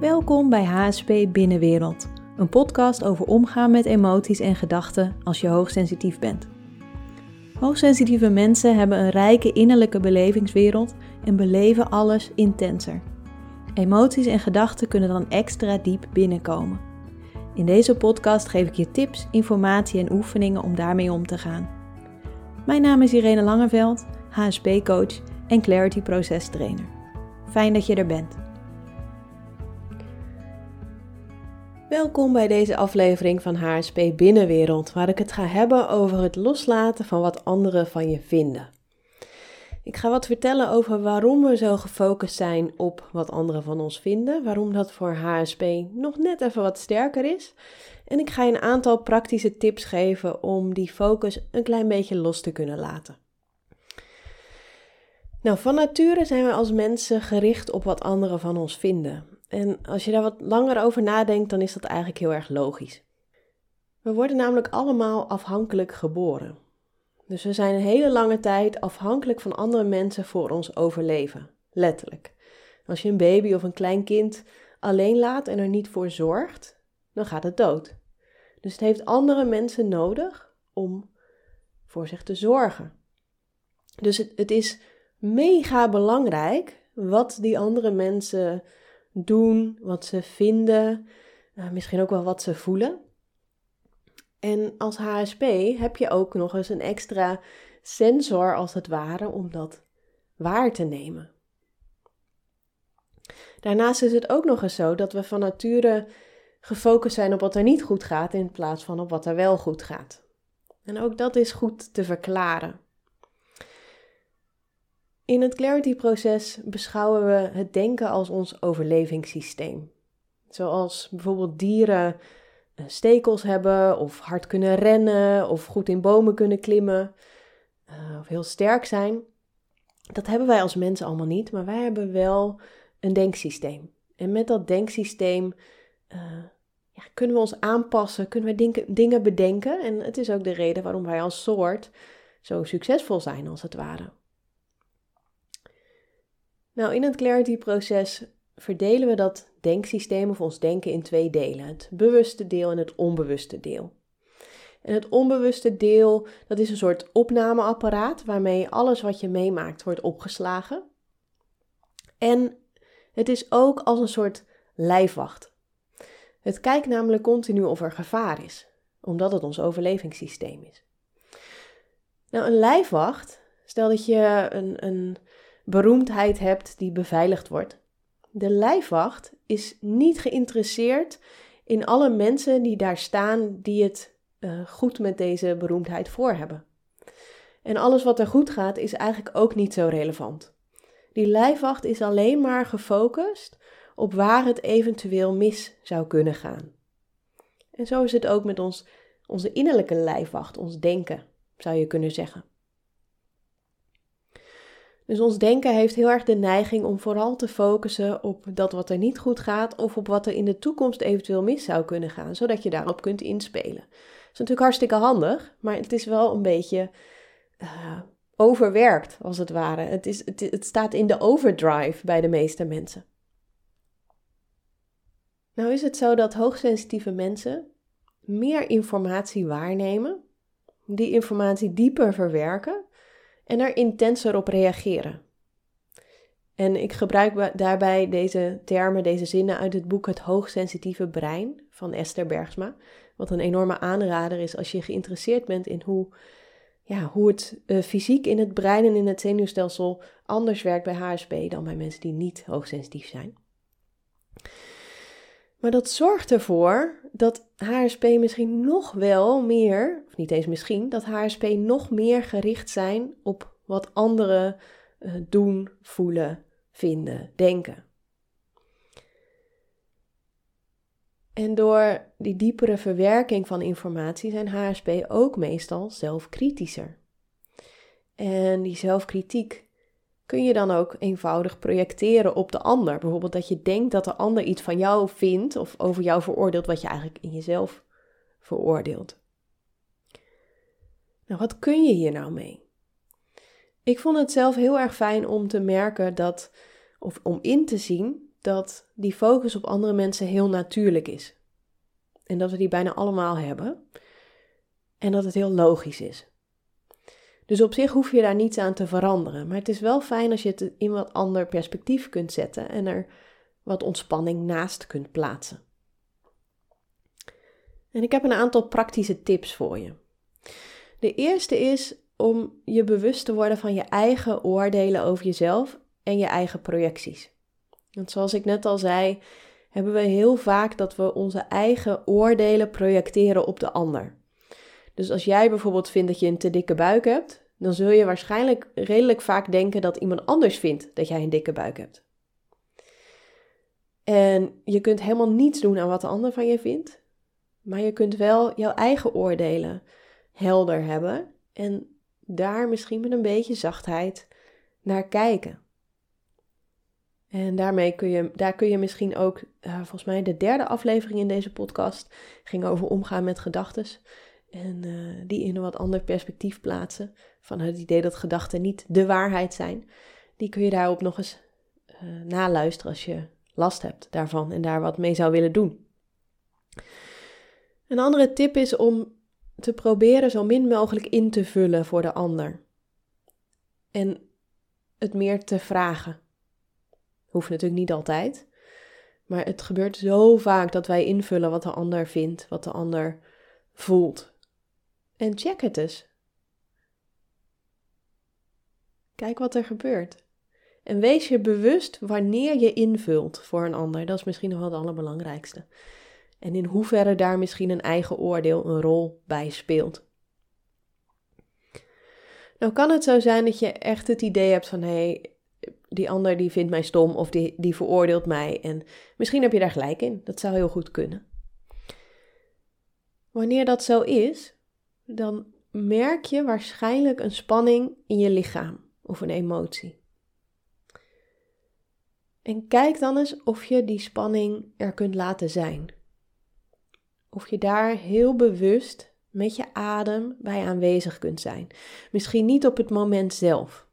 Welkom bij HSP Binnenwereld, een podcast over omgaan met emoties en gedachten als je hoogsensitief bent. Hoogsensitieve mensen hebben een rijke innerlijke belevingswereld en beleven alles intenser. Emoties en gedachten kunnen dan extra diep binnenkomen. In deze podcast geef ik je tips, informatie en oefeningen om daarmee om te gaan. Mijn naam is Irene Langeveld, HSP-coach en Clarity Proces Trainer. Fijn dat je er bent. Welkom bij deze aflevering van HSP Binnenwereld, waar ik het ga hebben over het loslaten van wat anderen van je vinden. Ik ga wat vertellen over waarom we zo gefocust zijn op wat anderen van ons vinden, waarom dat voor HSP nog net even wat sterker is. En ik ga je een aantal praktische tips geven om die focus een klein beetje los te kunnen laten. Nou, van nature zijn we als mensen gericht op wat anderen van ons vinden. En als je daar wat langer over nadenkt, dan is dat eigenlijk heel erg logisch. We worden namelijk allemaal afhankelijk geboren. Dus we zijn een hele lange tijd afhankelijk van andere mensen voor ons overleven. Letterlijk. Als je een baby of een klein kind alleen laat en er niet voor zorgt, dan gaat het dood. Dus het heeft andere mensen nodig om voor zich te zorgen. Dus het, het is mega belangrijk wat die andere mensen doen, wat ze vinden, uh, misschien ook wel wat ze voelen. En als HSP heb je ook nog eens een extra sensor, als het ware, om dat waar te nemen. Daarnaast is het ook nog eens zo dat we van nature gefocust zijn op wat er niet goed gaat in plaats van op wat er wel goed gaat. En ook dat is goed te verklaren. In het clarity-proces beschouwen we het denken als ons overlevingssysteem. Zoals bijvoorbeeld dieren eh, stekels hebben, of hard kunnen rennen, of goed in bomen kunnen klimmen, uh, of heel sterk zijn. Dat hebben wij als mensen allemaal niet, maar wij hebben wel een denksysteem. En met dat denksysteem uh, ja, kunnen we ons aanpassen, kunnen we dingen bedenken. En het is ook de reden waarom wij als soort zo succesvol zijn, als het ware. Nou, in het clarity-proces verdelen we dat denksysteem of ons denken in twee delen: het bewuste deel en het onbewuste deel. En het onbewuste deel, dat is een soort opnameapparaat waarmee alles wat je meemaakt wordt opgeslagen. En het is ook als een soort lijfwacht. Het kijkt namelijk continu of er gevaar is, omdat het ons overlevingssysteem is. Nou, een lijfwacht, stel dat je een, een beroemdheid hebt die beveiligd wordt. De lijfwacht is niet geïnteresseerd in alle mensen die daar staan die het uh, goed met deze beroemdheid voor hebben. En alles wat er goed gaat is eigenlijk ook niet zo relevant. Die lijfwacht is alleen maar gefocust op waar het eventueel mis zou kunnen gaan. En zo is het ook met ons, onze innerlijke lijfwacht, ons denken, zou je kunnen zeggen. Dus ons denken heeft heel erg de neiging om vooral te focussen op dat wat er niet goed gaat of op wat er in de toekomst eventueel mis zou kunnen gaan, zodat je daarop kunt inspelen. Dat is natuurlijk hartstikke handig, maar het is wel een beetje uh, overwerkt, als het ware. Het, is, het, het staat in de overdrive bij de meeste mensen. Nou is het zo dat hoogsensitieve mensen meer informatie waarnemen, die informatie dieper verwerken en er intenser op reageren. En ik gebruik daarbij deze termen, deze zinnen uit het boek Het Hoogsensitieve Brein van Esther Bergsma. Wat een enorme aanrader is als je geïnteresseerd bent in hoe, ja, hoe het uh, fysiek in het brein en in het zenuwstelsel anders werkt bij HSP dan bij mensen die niet hoogsensitief zijn. Maar dat zorgt ervoor dat HSP misschien nog wel meer, of niet eens misschien, dat HSP nog meer gericht zijn op wat anderen uh, doen, voelen, vinden, denken. En door die diepere verwerking van informatie zijn HSP ook meestal zelfkritischer. En die zelfkritiek kun je dan ook eenvoudig projecteren op de ander. Bijvoorbeeld dat je denkt dat de ander iets van jou vindt of over jou veroordeelt wat je eigenlijk in jezelf veroordeelt. Nou, wat kun je hier nou mee? Ik vond het zelf heel erg fijn om te merken dat, of om in te zien, dat die focus op andere mensen heel natuurlijk is. En dat we die bijna allemaal hebben. En dat het heel logisch is. Dus op zich hoef je daar niets aan te veranderen. Maar het is wel fijn als je het in wat ander perspectief kunt zetten en er wat ontspanning naast kunt plaatsen. En ik heb een aantal praktische tips voor je. De eerste is om je bewust te worden van je eigen oordelen over jezelf en je eigen projecties. Want zoals ik net al zei, hebben we heel vaak dat we onze eigen oordelen projecteren op de ander. Dus als jij bijvoorbeeld vindt dat je een te dikke buik hebt, dan zul je waarschijnlijk redelijk vaak denken dat iemand anders vindt dat jij een dikke buik hebt. En je kunt helemaal niets doen aan wat de ander van je vindt, maar je kunt wel jouw eigen oordelen helder hebben en daar misschien met een beetje zachtheid naar kijken. En daarmee kun je, daar kun je misschien ook, uh, volgens mij de derde aflevering in deze podcast ging over omgaan met gedachten. En uh, die in een wat ander perspectief plaatsen. Van het idee dat gedachten niet de waarheid zijn. Die kun je daarop nog eens uh, naluisteren als je last hebt daarvan en daar wat mee zou willen doen. Een andere tip is om te proberen zo min mogelijk in te vullen voor de ander. En het meer te vragen. Hoeft natuurlijk niet altijd. Maar het gebeurt zo vaak dat wij invullen wat de ander vindt, wat de ander voelt. En check het eens. Kijk wat er gebeurt. En wees je bewust wanneer je invult voor een ander. Dat is misschien nog wel het allerbelangrijkste. En in hoeverre daar misschien een eigen oordeel een rol bij speelt. Nou kan het zo zijn dat je echt het idee hebt van hé, hey, die ander die vindt mij stom of die, die veroordeelt mij. En misschien heb je daar gelijk in. Dat zou heel goed kunnen. Wanneer dat zo is, dan merk je waarschijnlijk een spanning in je lichaam of een emotie. En kijk dan eens of je die spanning er kunt laten zijn. Of je daar heel bewust met je adem bij aanwezig kunt zijn. Misschien niet op het moment zelf.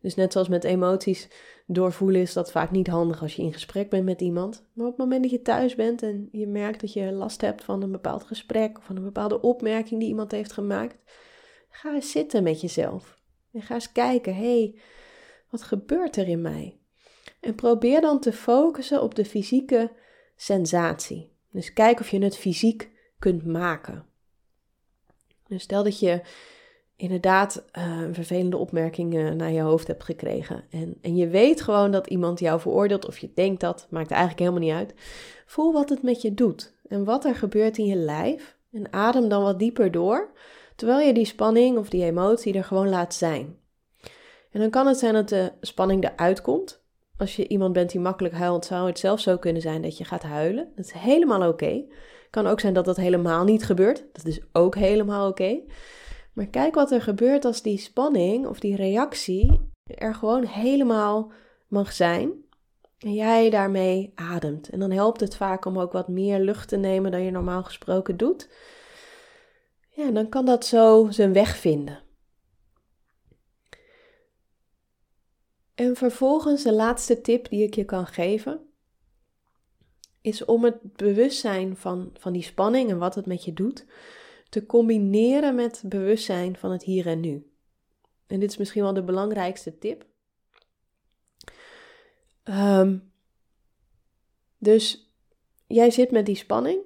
Dus net zoals met emoties doorvoelen is dat vaak niet handig als je in gesprek bent met iemand. Maar op het moment dat je thuis bent en je merkt dat je last hebt van een bepaald gesprek of van een bepaalde opmerking die iemand heeft gemaakt, ga eens zitten met jezelf. En ga eens kijken, hé, hey, wat gebeurt er in mij? En probeer dan te focussen op de fysieke sensatie. Dus kijk of je het fysiek kunt maken. Dus stel dat je inderdaad een vervelende opmerking uh, naar je hoofd hebt gekregen. En, en je weet gewoon dat iemand jou veroordeelt of je denkt dat, maakt eigenlijk helemaal niet uit. Voel wat het met je doet en wat er gebeurt in je lijf. En adem dan wat dieper door, terwijl je die spanning of die emotie er gewoon laat zijn. En dan kan het zijn dat de spanning eruit komt. Als je iemand bent die makkelijk huilt, zou het zelfs zo kunnen zijn dat je gaat huilen. Dat is helemaal oké. Kan ook zijn dat dat helemaal niet gebeurt. Dat is ook helemaal oké. Maar kijk wat er gebeurt als die spanning of die reactie er gewoon helemaal mag zijn. En jij daarmee ademt. En dan helpt het vaak om ook wat meer lucht te nemen dan je normaal gesproken doet. Ja, dan kan dat zo zijn weg vinden. En vervolgens de laatste tip die ik je kan geven, is om het bewustzijn van, van die spanning en wat het met je doet, te combineren met bewustzijn van het hier en nu. En dit is misschien wel de belangrijkste tip. Ehm, dus jij zit met die spanning,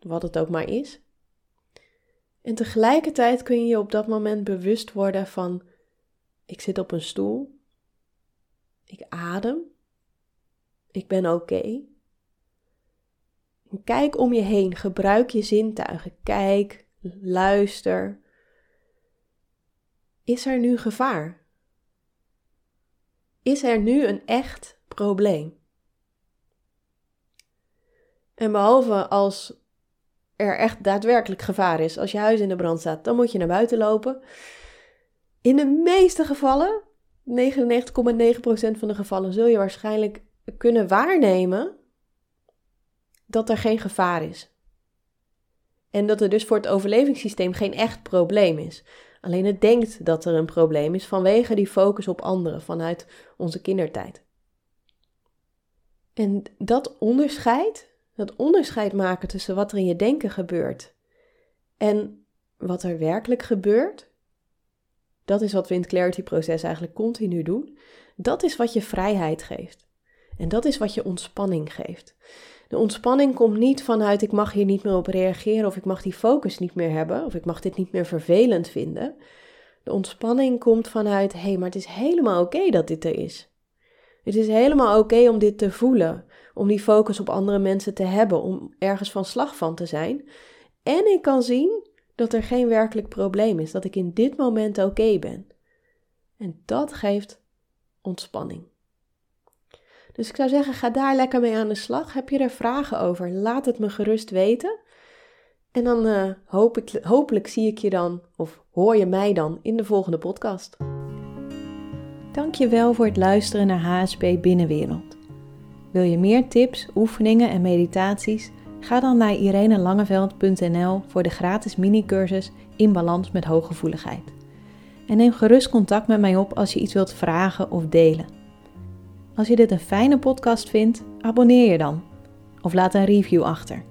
wat het ook maar is. En tegelijkertijd kun je je op dat moment bewust worden van: ik zit op een stoel, ik adem, ik ben oké. Kijk om je heen, gebruik je zintuigen. Kijk, luister. Is er nu gevaar? Is er nu een echt probleem? En behalve als er echt daadwerkelijk gevaar is, als je huis in de brand staat, dan moet je naar buiten lopen. In de meeste gevallen, 99,9% van de gevallen, zul je waarschijnlijk kunnen waarnemen dat er geen gevaar is. En dat er dus voor het overlevingssysteem geen echt probleem is. Alleen het denkt dat er een probleem is vanwege die focus op anderen vanuit onze kindertijd. En dat onderscheid, dat onderscheid maken tussen wat er in je denken gebeurt en wat er werkelijk gebeurt, dat is wat we in het clarity proces eigenlijk continu doen. Dat is wat je vrijheid geeft. En dat is wat je ontspanning geeft. De ontspanning komt niet vanuit ik mag hier niet meer op reageren of ik mag die focus niet meer hebben of ik mag dit niet meer vervelend vinden. De ontspanning komt vanuit hé, hey, maar het is helemaal oké dat dit er is. Het is helemaal oké om dit te voelen, om die focus op andere mensen te hebben, om ergens van slag van te zijn. En ik kan zien dat er geen werkelijk probleem is, dat ik in dit moment oké ben. En dat geeft ontspanning. Dus ik zou zeggen, ga daar lekker mee aan de slag. Heb je er vragen over? Laat het me gerust weten. En dan uh, hoop ik, hopelijk zie ik je dan, of hoor je mij dan in de volgende podcast. Dankjewel voor het luisteren naar HSP Binnenwereld. Wil je meer tips, oefeningen en meditaties? Ga dan naar irenelangeveld.nl voor de gratis mini-cursus In Balans met Hooggevoeligheid. En neem gerust contact met mij op als je iets wilt vragen of delen. Als je dit een fijne podcast vindt, abonneer je dan. Of laat een review achter.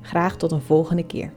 Graag tot een volgende keer.